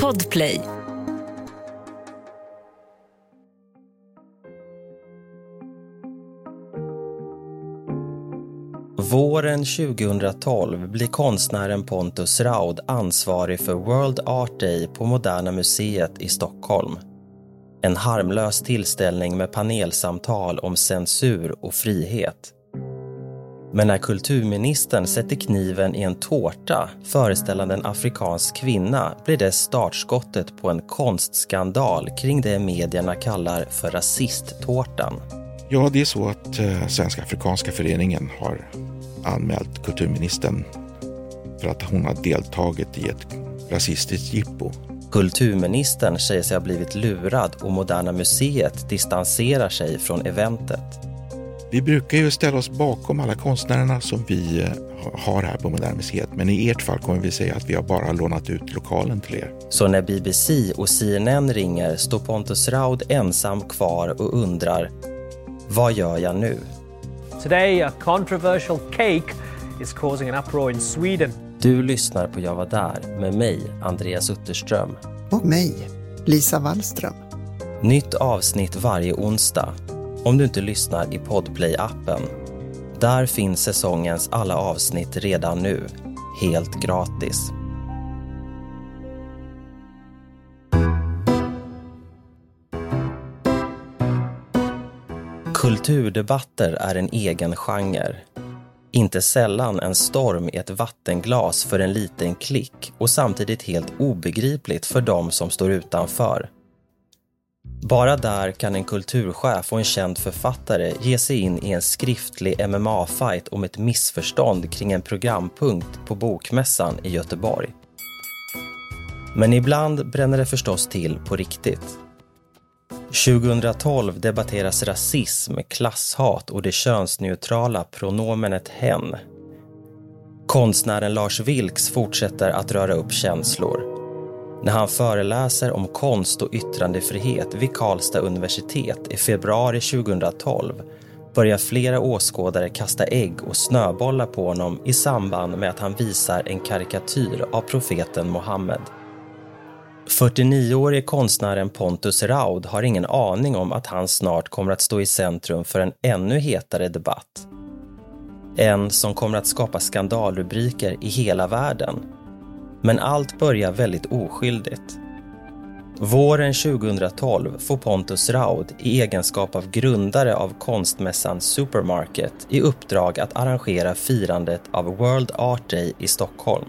Podplay. Våren 2012 blir konstnären Pontus Raud ansvarig för World Art Day på Moderna Museet i Stockholm. En harmlös tillställning med panelsamtal om censur och frihet. Men när kulturministern sätter kniven i en tårta föreställande en afrikansk kvinna blir det startskottet på en konstskandal kring det medierna kallar för rasisttårtan. Ja, det är så att eh, Svenska Afrikanska Föreningen har anmält kulturministern för att hon har deltagit i ett rasistiskt jippo. Kulturministern säger sig ha blivit lurad och Moderna Museet distanserar sig från eventet. Vi brukar ju ställa oss bakom alla konstnärerna som vi eh, har här på Moderna Museet, men i ert fall kommer vi säga att vi har bara lånat ut lokalen till er. Så när BBC och CNN ringer står Pontus Raud ensam kvar och undrar vad gör jag nu? Today, a controversial cake is causing an uproar in Sweden. Du lyssnar på Jag var där med mig, Andreas Utterström. Och mig, Lisa Wallström. Nytt avsnitt varje onsdag. Om du inte lyssnar i Podplay-appen. Där finns säsongens alla avsnitt redan nu, helt gratis. Kulturdebatter är en egen genre. Inte sällan en storm i ett vattenglas för en liten klick och samtidigt helt obegripligt för dem som står utanför. Bara där kan en kulturchef och en känd författare ge sig in i en skriftlig MMA-fight om ett missförstånd kring en programpunkt på Bokmässan i Göteborg. Men ibland bränner det förstås till på riktigt. 2012 debatteras rasism, klasshat och det könsneutrala pronomenet hen. Konstnären Lars Vilks fortsätter att röra upp känslor. När han föreläser om konst och yttrandefrihet vid Karlstad universitet i februari 2012 börjar flera åskådare kasta ägg och snöbollar på honom i samband med att han visar en karikatyr av profeten Muhammed. 49-årige konstnären Pontus Raud har ingen aning om att han snart kommer att stå i centrum för en ännu hetare debatt. En som kommer att skapa skandalrubriker i hela världen. Men allt börjar väldigt oskyldigt. Våren 2012 får Pontus Raud i egenskap av grundare av konstmässan Supermarket i uppdrag att arrangera firandet av World Art Day i Stockholm.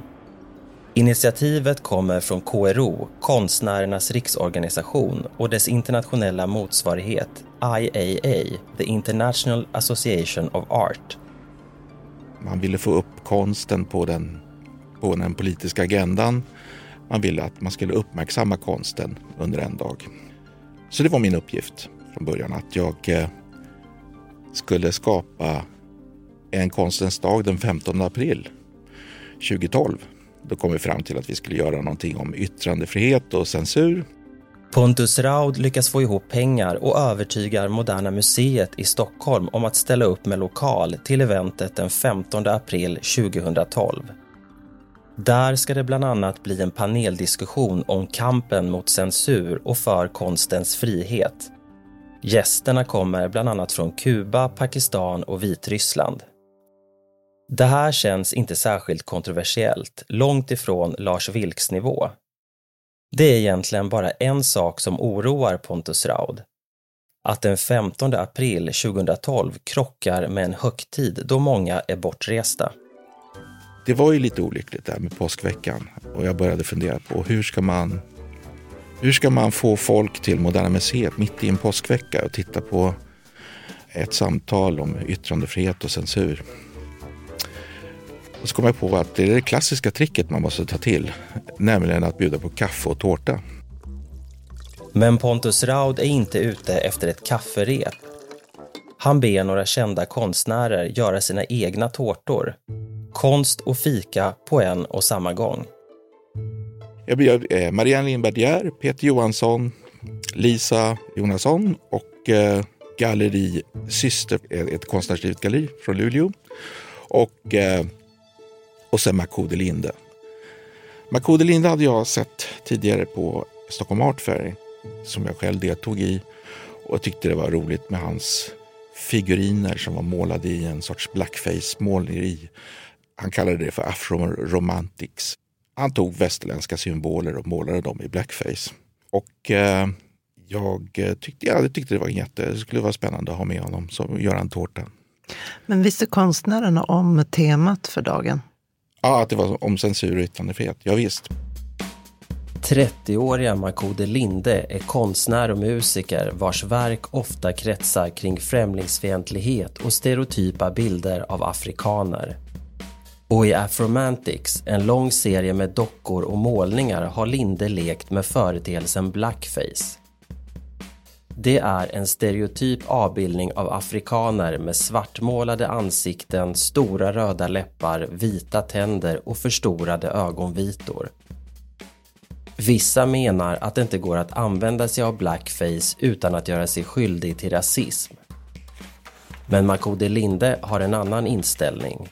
Initiativet kommer från KRO, Konstnärernas riksorganisation och dess internationella motsvarighet IAA, the International Association of Art. Man ville få upp konsten på den, på den politiska agendan. Man ville att man skulle uppmärksamma konsten under en dag. Så det var min uppgift från början att jag eh, skulle skapa en konstens dag den 15 april 2012 då kom vi fram till att vi skulle göra någonting om yttrandefrihet och censur. Pontus Raud lyckas få ihop pengar och övertygar Moderna Museet i Stockholm om att ställa upp med lokal till eventet den 15 april 2012. Där ska det bland annat bli en paneldiskussion om kampen mot censur och för konstens frihet. Gästerna kommer bland annat från Kuba, Pakistan och Vitryssland. Det här känns inte särskilt kontroversiellt, långt ifrån Lars Vilks nivå. Det är egentligen bara en sak som oroar Pontus Raud. Att den 15 april 2012 krockar med en högtid då många är bortresta. Det var ju lite olyckligt där med påskveckan och jag började fundera på hur ska man hur ska man få folk till Moderna Museet mitt i en påskvecka och titta på ett samtal om yttrandefrihet och censur? Och så kom jag på att det är det klassiska tricket man måste ta till, nämligen att bjuda på kaffe och tårta. Men Pontus Raud är inte ute efter ett kafferep. Han ber några kända konstnärer göra sina egna tårtor. Konst och fika på en och samma gång. Jag bjöd eh, Marianne Lindberg Peter Johansson, Lisa Jonasson och eh, Galleri Syster, eh, ett konstnärsdrivet galleri från Luleå. Och eh, och sen Makode Linde. Makode Linde hade jag sett tidigare på Stockholm Art Fair som jag själv deltog i och tyckte det var roligt med hans figuriner som var målade i en sorts blackface-måleri. Han kallade det för afro-romantics. Han tog västerländska symboler och målade dem i blackface. Och eh, jag tyckte, jag tyckte det var jätte, det skulle vara spännande att ha med honom och göra en tårta. Men visste konstnärerna om temat för dagen? Ja, att det var om censur och yttrandefrihet. Ja, visst. 30-åriga Makode Linde är konstnär och musiker vars verk ofta kretsar kring främlingsfientlighet och stereotypa bilder av afrikaner. Och i Afromantics, en lång serie med dockor och målningar, har Linde lekt med företeelsen blackface. Det är en stereotyp avbildning av afrikaner med svartmålade ansikten, stora röda läppar, vita tänder och förstorade ögonvitor. Vissa menar att det inte går att använda sig av blackface utan att göra sig skyldig till rasism. Men Makode Linde har en annan inställning.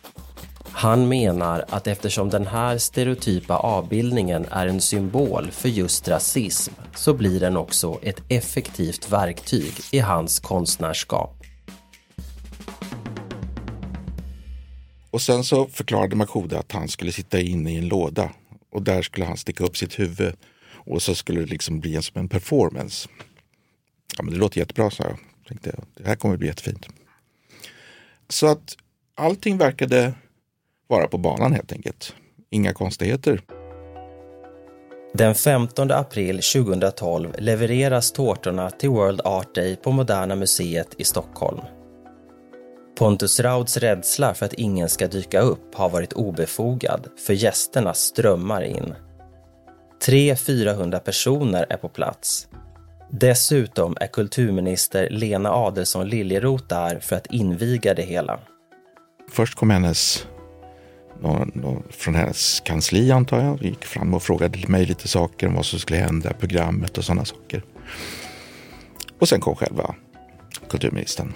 Han menar att eftersom den här stereotypa avbildningen är en symbol för just rasism så blir den också ett effektivt verktyg i hans konstnärskap. Och sen så förklarade Makode att han skulle sitta inne i en låda och där skulle han sticka upp sitt huvud och så skulle det liksom bli en, som en performance. Ja, men det låter jättebra, sa jag. Tänkte, det här kommer bli jättefint. Så att allting verkade vara på banan helt enkelt. Inga konstigheter. Den 15 april 2012 levereras tårtorna till World Art Day på Moderna Museet i Stockholm. Pontus Rauds rädsla för att ingen ska dyka upp har varit obefogad, för gästerna strömmar in. 300-400 personer är på plats. Dessutom är kulturminister Lena Adelsohn Liljeroth där för att inviga det hela. Först kom hennes någon, någon, från hennes kansli antar jag. Gick fram och frågade mig lite saker om vad som skulle hända, programmet och sådana saker. Och sen kom själva kulturministern.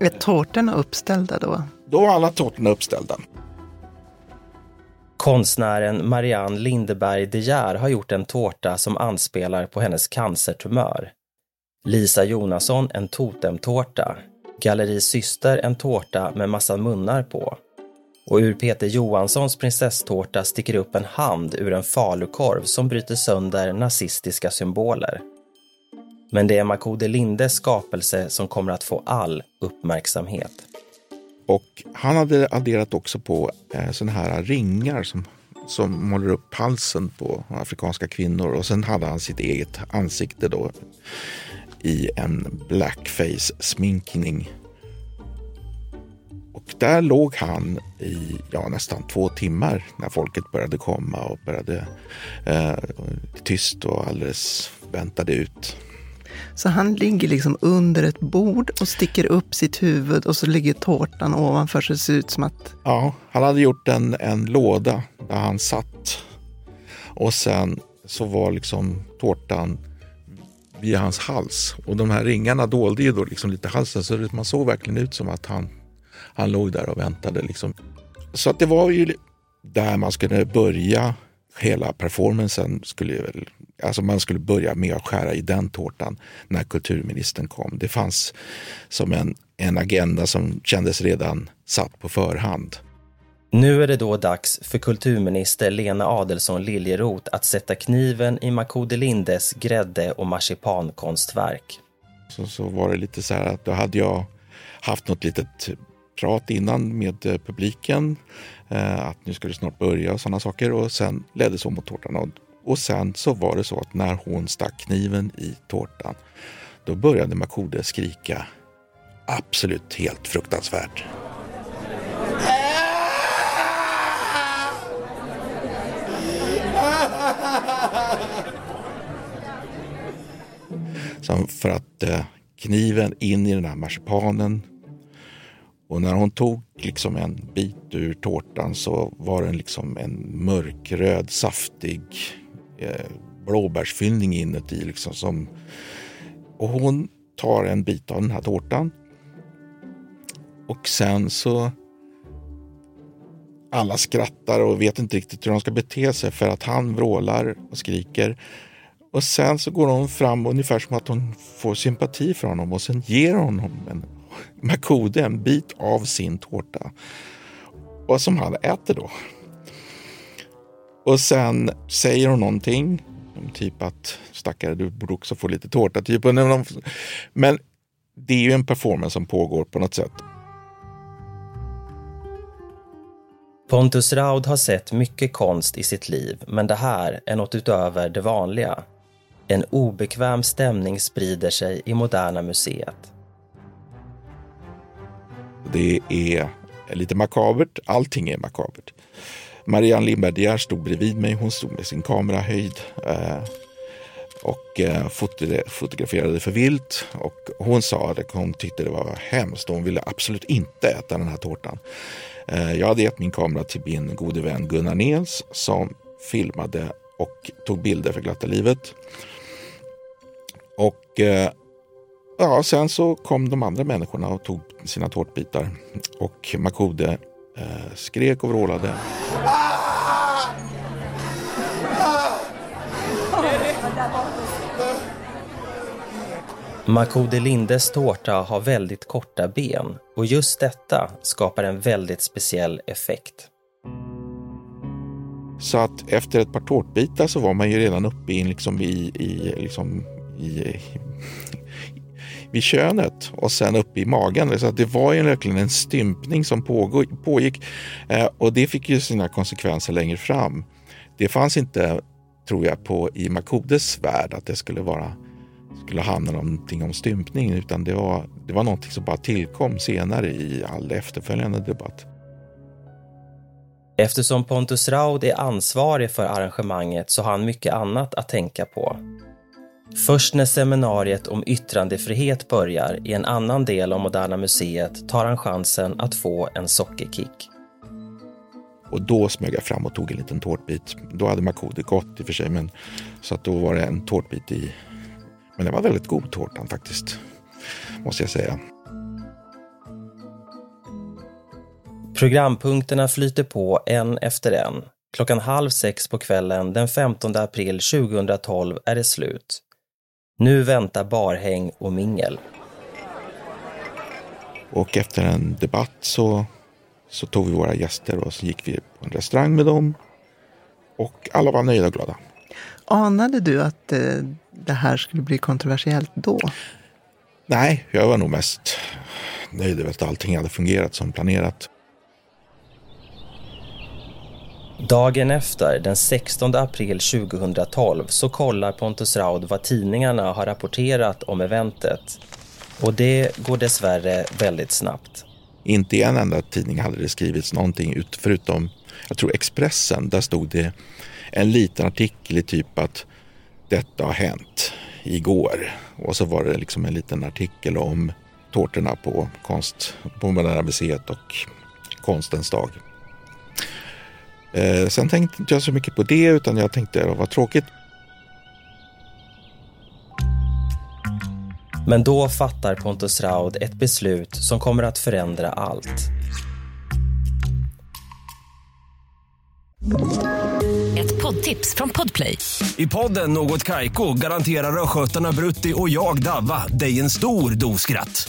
Är tårtorna uppställda då? Då var alla tårtorna uppställda. Konstnären Marianne Lindeberg De Geer har gjort en tårta som anspelar på hennes cancertumör. Lisa Jonasson en totemtårta. Galleri Syster en tårta med massa munnar på. Och ur Peter Johanssons prinsesstårta sticker upp en hand ur en falukorv som bryter sönder nazistiska symboler. Men det är Makode Lindes skapelse som kommer att få all uppmärksamhet. Och han hade adderat också på eh, sådana här ringar som, som målar upp halsen på afrikanska kvinnor och sen hade han sitt eget ansikte då i en blackface-sminkning. Och där låg han i ja, nästan två timmar när folket började komma och började eh, tyst och alldeles väntade ut. Så han ligger liksom under ett bord och sticker upp sitt huvud och så ligger tårtan ovanför så det ser ut som att... Ja, han hade gjort en, en låda där han satt. Och sen så var liksom tårtan vid hans hals. Och de här ringarna dolde ju då liksom lite halsen så man såg verkligen ut som att han, han låg där och väntade. Liksom. Så att det var ju där man skulle börja hela performancen skulle väl, alltså man skulle börja med att skära i den tårtan när kulturministern kom. Det fanns som en, en agenda som kändes redan satt på förhand. Nu är det då dags för kulturminister Lena Adelsohn Liljeroth att sätta kniven i Makode Lindes grädde och marsipankonstverk. Så, så var det lite så här att då hade jag haft något litet prat innan med eh, publiken. Eh, att nu ska det snart börja och sådana saker. Och sen ledde så mot tårtan. Och, och sen så var det så att när hon stack kniven i tårtan då började Makode skrika absolut helt fruktansvärt. Så för att eh, kniven in i den här marsipanen och när hon tog liksom en bit ur tårtan så var den liksom en mörkröd, saftig eh, blåbärsfyllning inuti. Liksom som, och hon tar en bit av den här tårtan. Och sen så alla skrattar och vet inte riktigt hur de ska bete sig för att han vrålar och skriker. Och sen så går hon fram ungefär som att hon får sympati för honom och sen ger honom en Makode en bit av sin tårta. Och som han äter då. Och sen säger hon någonting. Typ att stackare, du borde också få lite tårta. Typ. Men det är ju en performance som pågår på något sätt. Pontus Raud har sett mycket konst i sitt liv, men det här är något utöver det vanliga. En obekväm stämning sprider sig i Moderna Museet. Det är lite makabert. Allting är makabert. Marianne Lindberg De stod bredvid mig. Hon stod med sin kamera höjd eh, och eh, fotograferade för vilt. Och hon sa att hon tyckte det var hemskt. Hon ville absolut inte äta den här tårtan. Eh, jag hade gett min kamera till min gode vän Gunnar Nils som filmade och tog bilder för glatta livet. Och ja, sen så kom de andra människorna och tog sina tårtbitar. Och Makode eh, skrek och vrålade. Makode Lindes tårta har väldigt korta ben och just detta skapar en väldigt speciell effekt. Så att efter ett par tårtbitar så var man ju redan uppe in liksom i, i, liksom i, vid könet och sen upp i magen. Så att det var ju verkligen en stympning som pågick eh, och det fick ju sina konsekvenser längre fram. Det fanns inte, tror jag, på i Makodes värld att det skulle vara skulle handla någonting om stympning utan det var, det var någonting som bara tillkom senare i all efterföljande debatt. Eftersom Pontus Raud är ansvarig för arrangemanget så har han mycket annat att tänka på. Först när seminariet om yttrandefrihet börjar i en annan del av Moderna Museet tar han chansen att få en sockerkick. Och då smög jag fram och tog en liten tårtbit. Då hade Makode gått i och för sig, men så att då var det en tårtbit i. Men det var väldigt god tårtan faktiskt, måste jag säga. Programpunkterna flyter på en efter en. Klockan halv sex på kvällen den 15 april 2012 är det slut. Nu väntar barhäng och mingel. Och efter en debatt så, så tog vi våra gäster och så gick vi på en restaurang med dem. Och alla var nöjda och glada. Anade du att eh, det här skulle bli kontroversiellt då? Nej, jag var nog mest nöjd över att allting hade fungerat som planerat. Dagen efter, den 16 april 2012, så kollar Pontus Raud vad tidningarna har rapporterat om eventet. Och det går dessvärre väldigt snabbt. Inte i en enda tidning hade det skrivits någonting ut, förutom, jag tror Expressen, där stod det en liten artikel i typ att detta har hänt igår. Och så var det liksom en liten artikel om tårtorna på, konst, på Moderna Museet och konstens dag. Eh, sen tänkte inte jag så mycket på det utan jag tänkte det var tråkigt. Men då fattar Pontus Raud ett beslut som kommer att förändra allt. Ett poddtips från Podplay. I podden Något Kaiko garanterar östgötarna Brutti och jag, Davva, dig en stor dos skratt.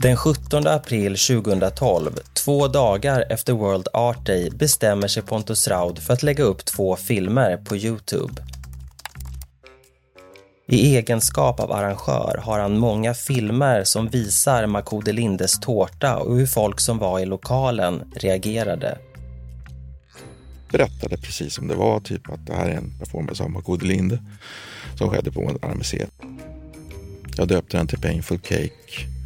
Den 17 april 2012, två dagar efter World Art Day, bestämmer sig Pontus Raud för att lägga upp två filmer på Youtube. I egenskap av arrangör har han många filmer som visar Makode Lindes tårta och hur folk som var i lokalen reagerade. Berättade precis som det var, typ att det här är en performance av Makode Linde som skedde på Moderna Museet. Jag döpte den till Painful Cake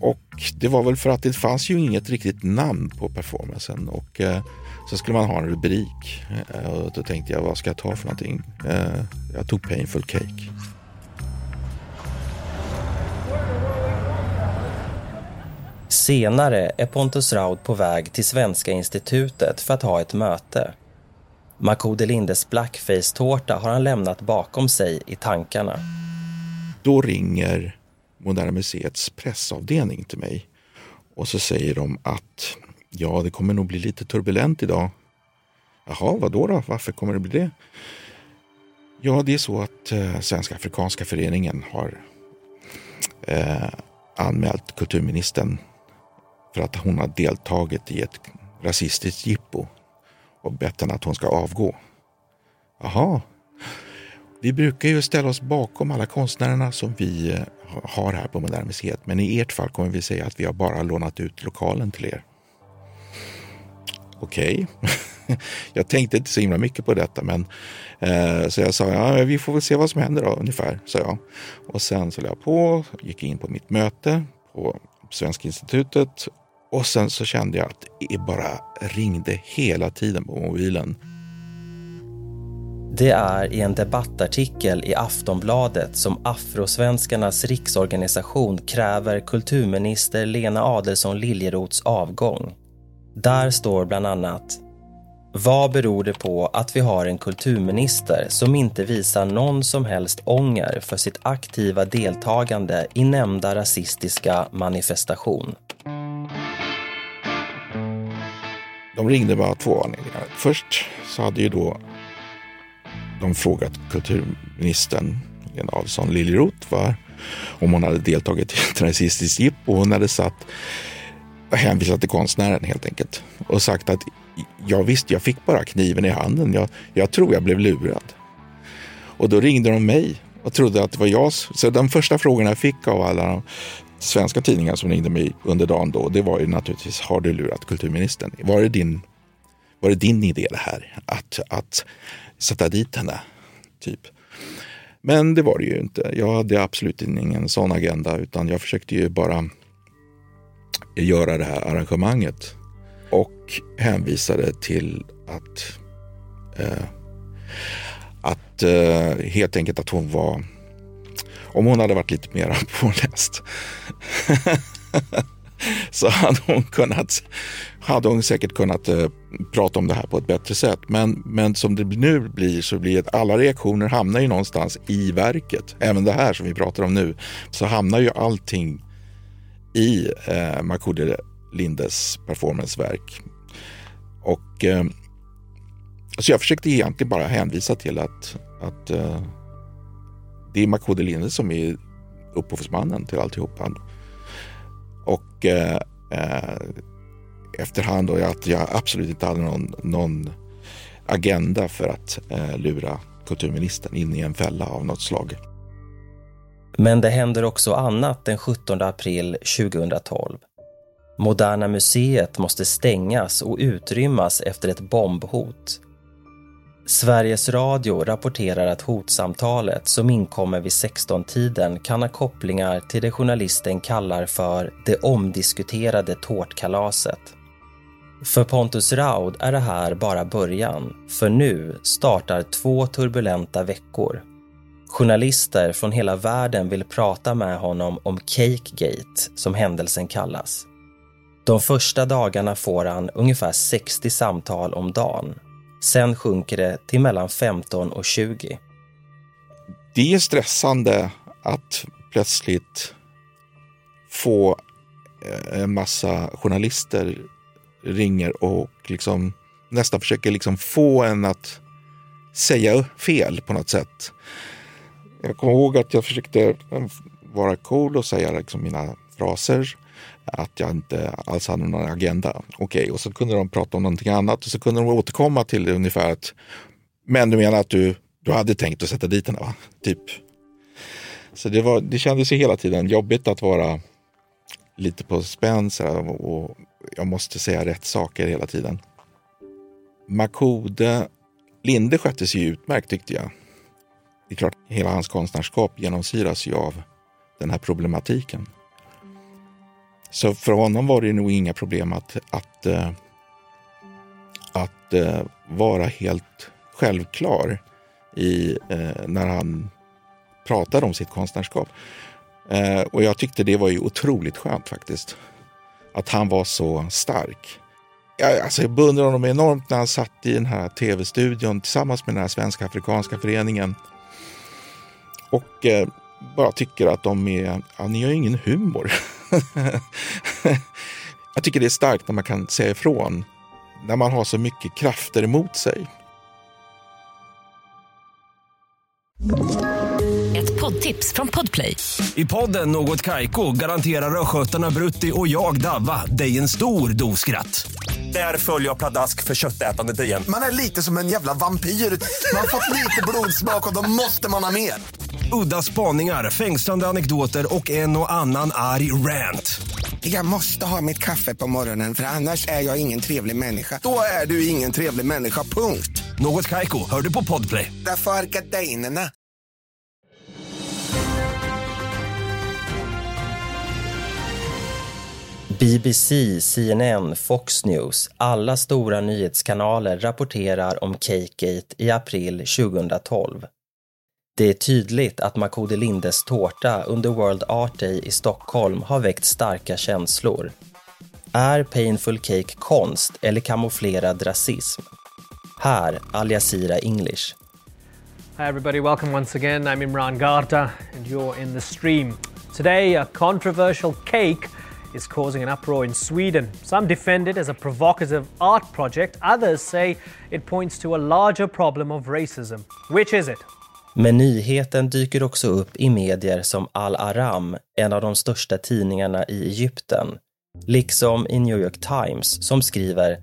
och det var väl för att det fanns ju inget riktigt namn på performancen och eh, så skulle man ha en rubrik. Eh, och då tänkte jag, vad ska jag ta för någonting? Eh, jag tog Painful Cake. Senare är Pontus Raud på väg till Svenska institutet för att ha ett möte. Makode Lindes blackface-tårta har han lämnat bakom sig i tankarna. Då ringer Moderna Museets pressavdelning till mig och så säger de att ja, det kommer nog bli lite turbulent idag. Jaha, vad då, då? Varför kommer det bli det? Ja, det är så att eh, Svenska Afrikanska föreningen har eh, anmält kulturministern för att hon har deltagit i ett rasistiskt jippo och bett henne att hon ska avgå. Jaha. Vi brukar ju ställa oss bakom alla konstnärerna som vi eh, har här på Moderna Museet. Men i ert fall kommer vi säga att vi har bara lånat ut lokalen till er. Okej. Okay. jag tänkte inte så himla mycket på detta, men eh, så jag sa ja, vi får väl se vad som händer då, ungefär, sa jag. Och sen så la jag på, gick in på mitt möte på Svenska institutet och sen så kände jag att det bara ringde hela tiden på mobilen. Det är i en debattartikel i Aftonbladet som Afrosvenskarnas riksorganisation kräver kulturminister Lena Adelsohn Liljeroths avgång. Där står bland annat vad beror det på att vi har en kulturminister som inte visar någon som helst ånger för sitt aktiva deltagande i nämnda rasistiska manifestation? De ringde bara två anledningar. Först så hade ju då de frågat kulturministern Lena Adelsohn Liljeroth var, om hon hade deltagit i ett rasistiskt jippo. Hon hade satt hänvisat till konstnären helt enkelt och sagt att ja visst, jag fick bara kniven i handen. Jag, jag tror jag blev lurad. Och då ringde de mig och trodde att det var jag. Så de första frågorna jag fick av alla de svenska tidningar som ringde mig under dagen då, det var ju naturligtvis, har du lurat kulturministern? Var det din, var det din idé det här? Att, att sätta dit henne? Typ. Men det var det ju inte. Jag hade absolut ingen sån agenda utan jag försökte ju bara göra det här arrangemanget och hänvisade till att eh, att eh, helt enkelt att hon var om hon hade varit lite mer påläst så hade hon, kunnat, hade hon säkert kunnat eh, prata om det här på ett bättre sätt. Men, men som det nu blir så blir att alla reaktioner hamnar ju någonstans i verket. Även det här som vi pratar om nu så hamnar ju allting i eh, Makode Lindes performanceverk. Och eh, så jag försökte egentligen bara hänvisa till att, att eh, det är Makode Linde som är upphovsmannen till alltihopa. Och eh, eh, efterhand då, att jag absolut inte hade någon, någon agenda för att eh, lura kulturministern in i en fälla av något slag. Men det händer också annat den 17 april 2012. Moderna Museet måste stängas och utrymmas efter ett bombhot. Sveriges Radio rapporterar att hotsamtalet som inkommer vid 16-tiden kan ha kopplingar till det journalisten kallar för det omdiskuterade tårtkalaset. För Pontus Raud är det här bara början, för nu startar två turbulenta veckor. Journalister från hela världen vill prata med honom om Cakegate, som händelsen kallas. De första dagarna får han ungefär 60 samtal om dagen. Sen sjunker det till mellan 15 och 20. Det är stressande att plötsligt få eh, en massa journalister ringer och liksom nästan försöker liksom få en att säga fel på något sätt. Jag kommer ihåg att jag försökte vara cool och säga liksom mina fraser att jag inte alls hade någon agenda. Okej, okay. och så kunde de prata om någonting annat och så kunde de återkomma till det ungefär att men du menar att du, du hade tänkt att sätta dit henne, va? Typ. Så det, var, det kändes ju hela tiden jobbigt att vara lite på spänn och jag måste säga rätt saker hela tiden. Makode Linde skötte sig utmärkt tyckte jag. Det är klart, hela hans konstnärskap genomsyras ju av den här problematiken. Så för honom var det nog inga problem att, att, eh, att eh, vara helt självklar i, eh, när han pratade om sitt konstnärskap. och jag tyckte det var ju otroligt skönt faktiskt. Att han var så stark. Jag, alltså jag beundrar honom enormt när han satt i den här tv-studion tillsammans med den här Svenska Afrikanska föreningen. Och eh, bara tycker att de är, ja, ni har ju ingen humor. jag tycker det är starkt när man kan säga ifrån. När man har så mycket krafter emot sig. Ett poddtips från Podplay. I podden Något Kaiko garanterar östgötarna Brutti och jag, Davva, dig en stor dos skratt. Där följer jag pladask för köttätandet igen. Man är lite som en jävla vampyr. Man har fått lite blodsmak och då måste man ha mer. Udda spaningar, fängslande anekdoter och en och annan arg rant. Jag måste ha mitt kaffe på morgonen för annars är jag ingen trevlig människa. Då är du ingen trevlig människa, punkt. Något Kaiko, hör du på Podplay. Därför är gardinerna. BBC, CNN, Fox News, alla stora nyhetskanaler rapporterar om Cakegate i april 2012. Det är tydligt att Makode Lindes tårta under World Art Day i Stockholm har väckt starka känslor. Är Painful Cake konst eller kamouflerad rasism? Här Al Jazeera English. Hi everybody, welcome once again. I'm Imran Garta and you're in the stream. Today, a controversial cake is causing an uproar in Sweden. Some defend it as a provocative art project, others say it points to a larger problem of racism. Which is it? Men nyheten dyker också upp i medier som Al-Aram, en av de största tidningarna i Egypten, liksom i New York Times som skriver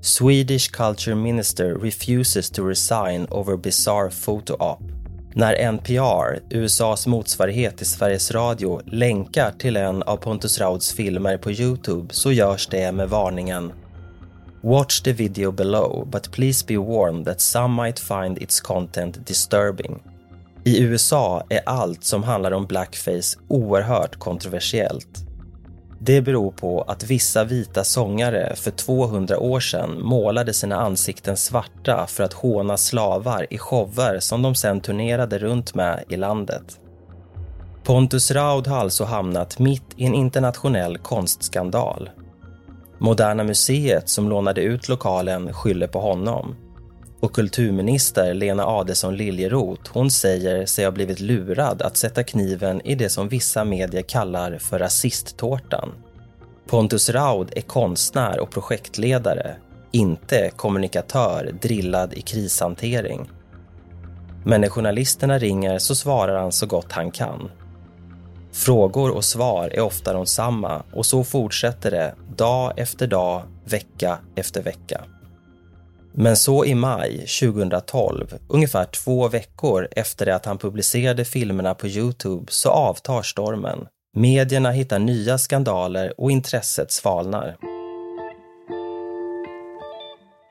Swedish culture minister refuses to resign over bizarre photo op. När NPR, USAs motsvarighet till Sveriges Radio, länkar till en av Pontus Rauds filmer på Youtube så görs det med varningen Watch the video below, but please be warned that some might find its content disturbing. I USA är allt som handlar om blackface oerhört kontroversiellt. Det beror på att vissa vita sångare för 200 år sedan målade sina ansikten svarta för att håna slavar i shower som de sen turnerade runt med i landet. Pontus Raud har alltså hamnat mitt i en internationell konstskandal. Moderna Museet som lånade ut lokalen skyller på honom. Och kulturminister Lena Adelsohn Liljeroth, hon säger sig ha blivit lurad att sätta kniven i det som vissa medier kallar för rasisttårtan. Pontus Raud är konstnär och projektledare, inte kommunikatör drillad i krishantering. Men när journalisterna ringer så svarar han så gott han kan. Frågor och svar är ofta de samma och så fortsätter det dag efter dag, vecka efter vecka. Men så i maj 2012, ungefär två veckor efter det att han publicerade filmerna på Youtube, så avtar stormen. Medierna hittar nya skandaler och intresset svalnar.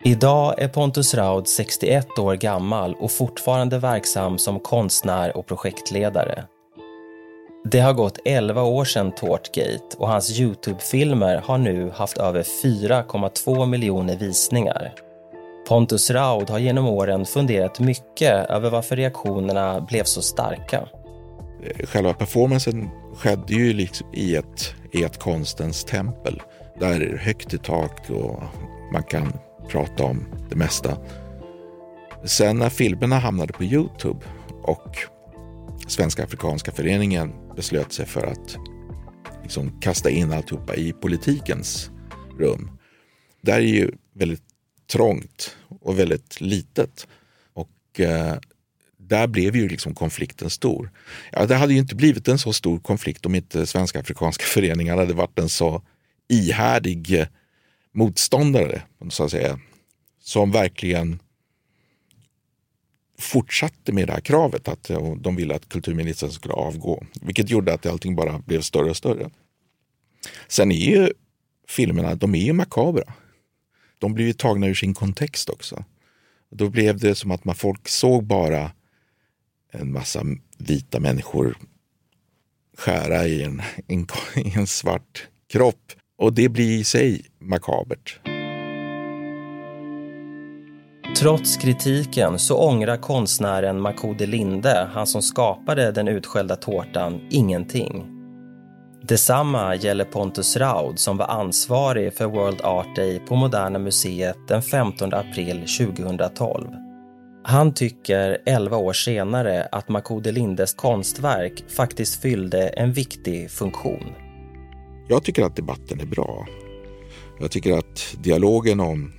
Idag är Pontus Raud 61 år gammal och fortfarande verksam som konstnär och projektledare. Det har gått 11 år sedan Tårtgate och hans Youtube-filmer har nu haft över 4,2 miljoner visningar. Pontus Raud har genom åren funderat mycket över varför reaktionerna blev så starka. Själva performancen skedde ju liksom i ett, i ett konstens tempel. Där är det högt i tak och man kan prata om det mesta. Sen när filmerna hamnade på Youtube och Svenska Afrikanska Föreningen beslöt sig för att liksom kasta in alltihopa i politikens rum. Där är ju väldigt trångt och väldigt litet. Och eh, där blev ju liksom konflikten stor. Ja, det hade ju inte blivit en så stor konflikt om inte Svenska Afrikanska Föreningen hade varit en så ihärdig motståndare, så att säga. Som verkligen fortsatte med det här kravet att eh, de ville att kulturministern skulle avgå. Vilket gjorde att allting bara blev större och större. Sen är ju filmerna, de är ju makabra. De blir ju tagna ur sin kontext också. Då blev det som att man folk såg bara en massa vita människor skära i en, en, i en svart kropp. Och det blir i sig makabert. Trots kritiken så ångrar konstnären Makode Linde, han som skapade den utskällda tårtan, ingenting. Detsamma gäller Pontus Raud som var ansvarig för World Art Day på Moderna Museet den 15 april 2012. Han tycker 11 år senare att Makode Lindes konstverk faktiskt fyllde en viktig funktion. Jag tycker att debatten är bra. Jag tycker att dialogen om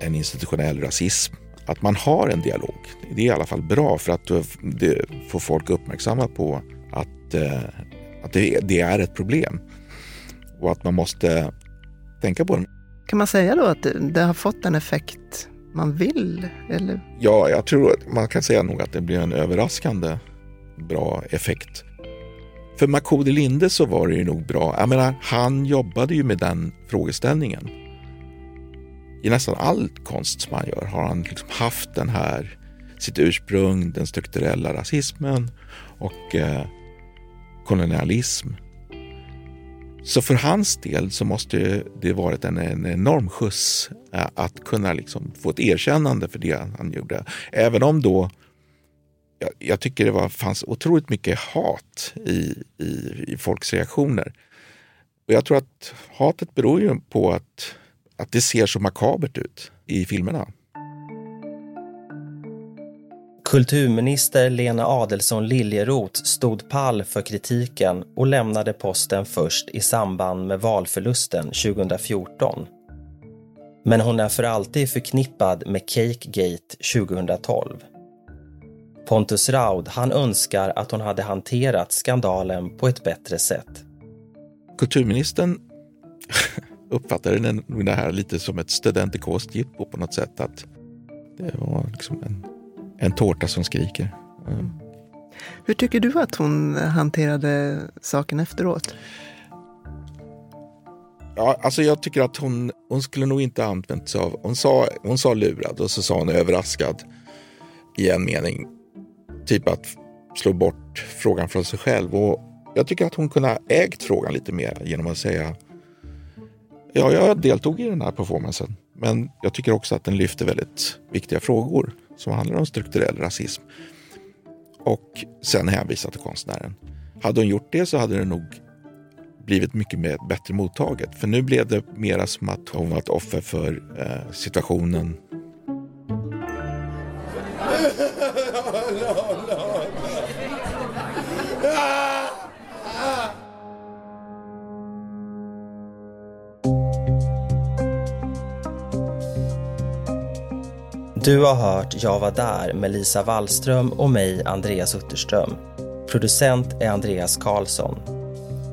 en institutionell rasism, att man har en dialog, det är i alla fall bra för att det får folk uppmärksamma på att, eh, att det, är ett problem och att man måste tänka på det. Kan man säga då att det, det har fått den effekt man vill? Eller? Ja, jag tror att man kan säga nog att det blir en överraskande bra effekt. För Makode Linde så var det ju nog bra. Jag menar, han jobbade ju med den frågeställningen. I nästan all konst som han gör har han liksom haft den här, sitt ursprung, den strukturella rasismen och eh, kolonialism. Så för hans del så måste det varit en, en enorm skjuts eh, att kunna liksom få ett erkännande för det han gjorde. Även om då jag, jag tycker det var, fanns otroligt mycket hat i, i, i folks reaktioner. Och jag tror att hatet beror ju på att, att det ser så makabert ut i filmerna. Kulturminister Lena Adelsohn Liljeroth stod pall för kritiken och lämnade posten först i samband med valförlusten 2014. Men hon är för alltid förknippad med Cakegate 2012. Pontus Raud han önskar att hon hade hanterat skandalen på ett bättre sätt. Kulturministern uppfattade det här lite som ett studentikost jippo på något sätt. Att det var liksom en, en tårta som skriker. Mm. Hur tycker du att hon hanterade saken efteråt? Ja, alltså jag tycker att hon, hon skulle nog inte använt sig av, hon sa, hon sa lurad och så sa hon överraskad i en mening typ att slå bort frågan från sig själv. Och jag tycker att hon kunde ha ägt frågan lite mer genom att säga Ja, jag deltog i den här performancen, men jag tycker också att den lyfter väldigt viktiga frågor som handlar om strukturell rasism. Och sen hänvisa till konstnären. Hade hon gjort det så hade det nog blivit mycket mer, bättre mottaget. För nu blev det mera som att hon var ett offer för eh, situationen du har hört Jag var där med Lisa Wallström och mig, Andreas Utterström. Producent är Andreas Karlsson.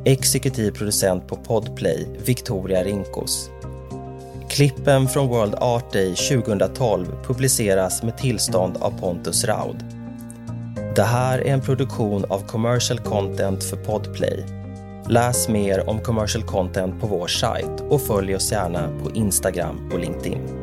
Exekutiv producent på Podplay, Victoria Rinkos. Klippen från World Art Day 2012 publiceras med tillstånd av Pontus Raud. Det här är en produktion av Commercial Content för Podplay. Läs mer om commercial content på vår sajt och följ oss gärna på Instagram och LinkedIn.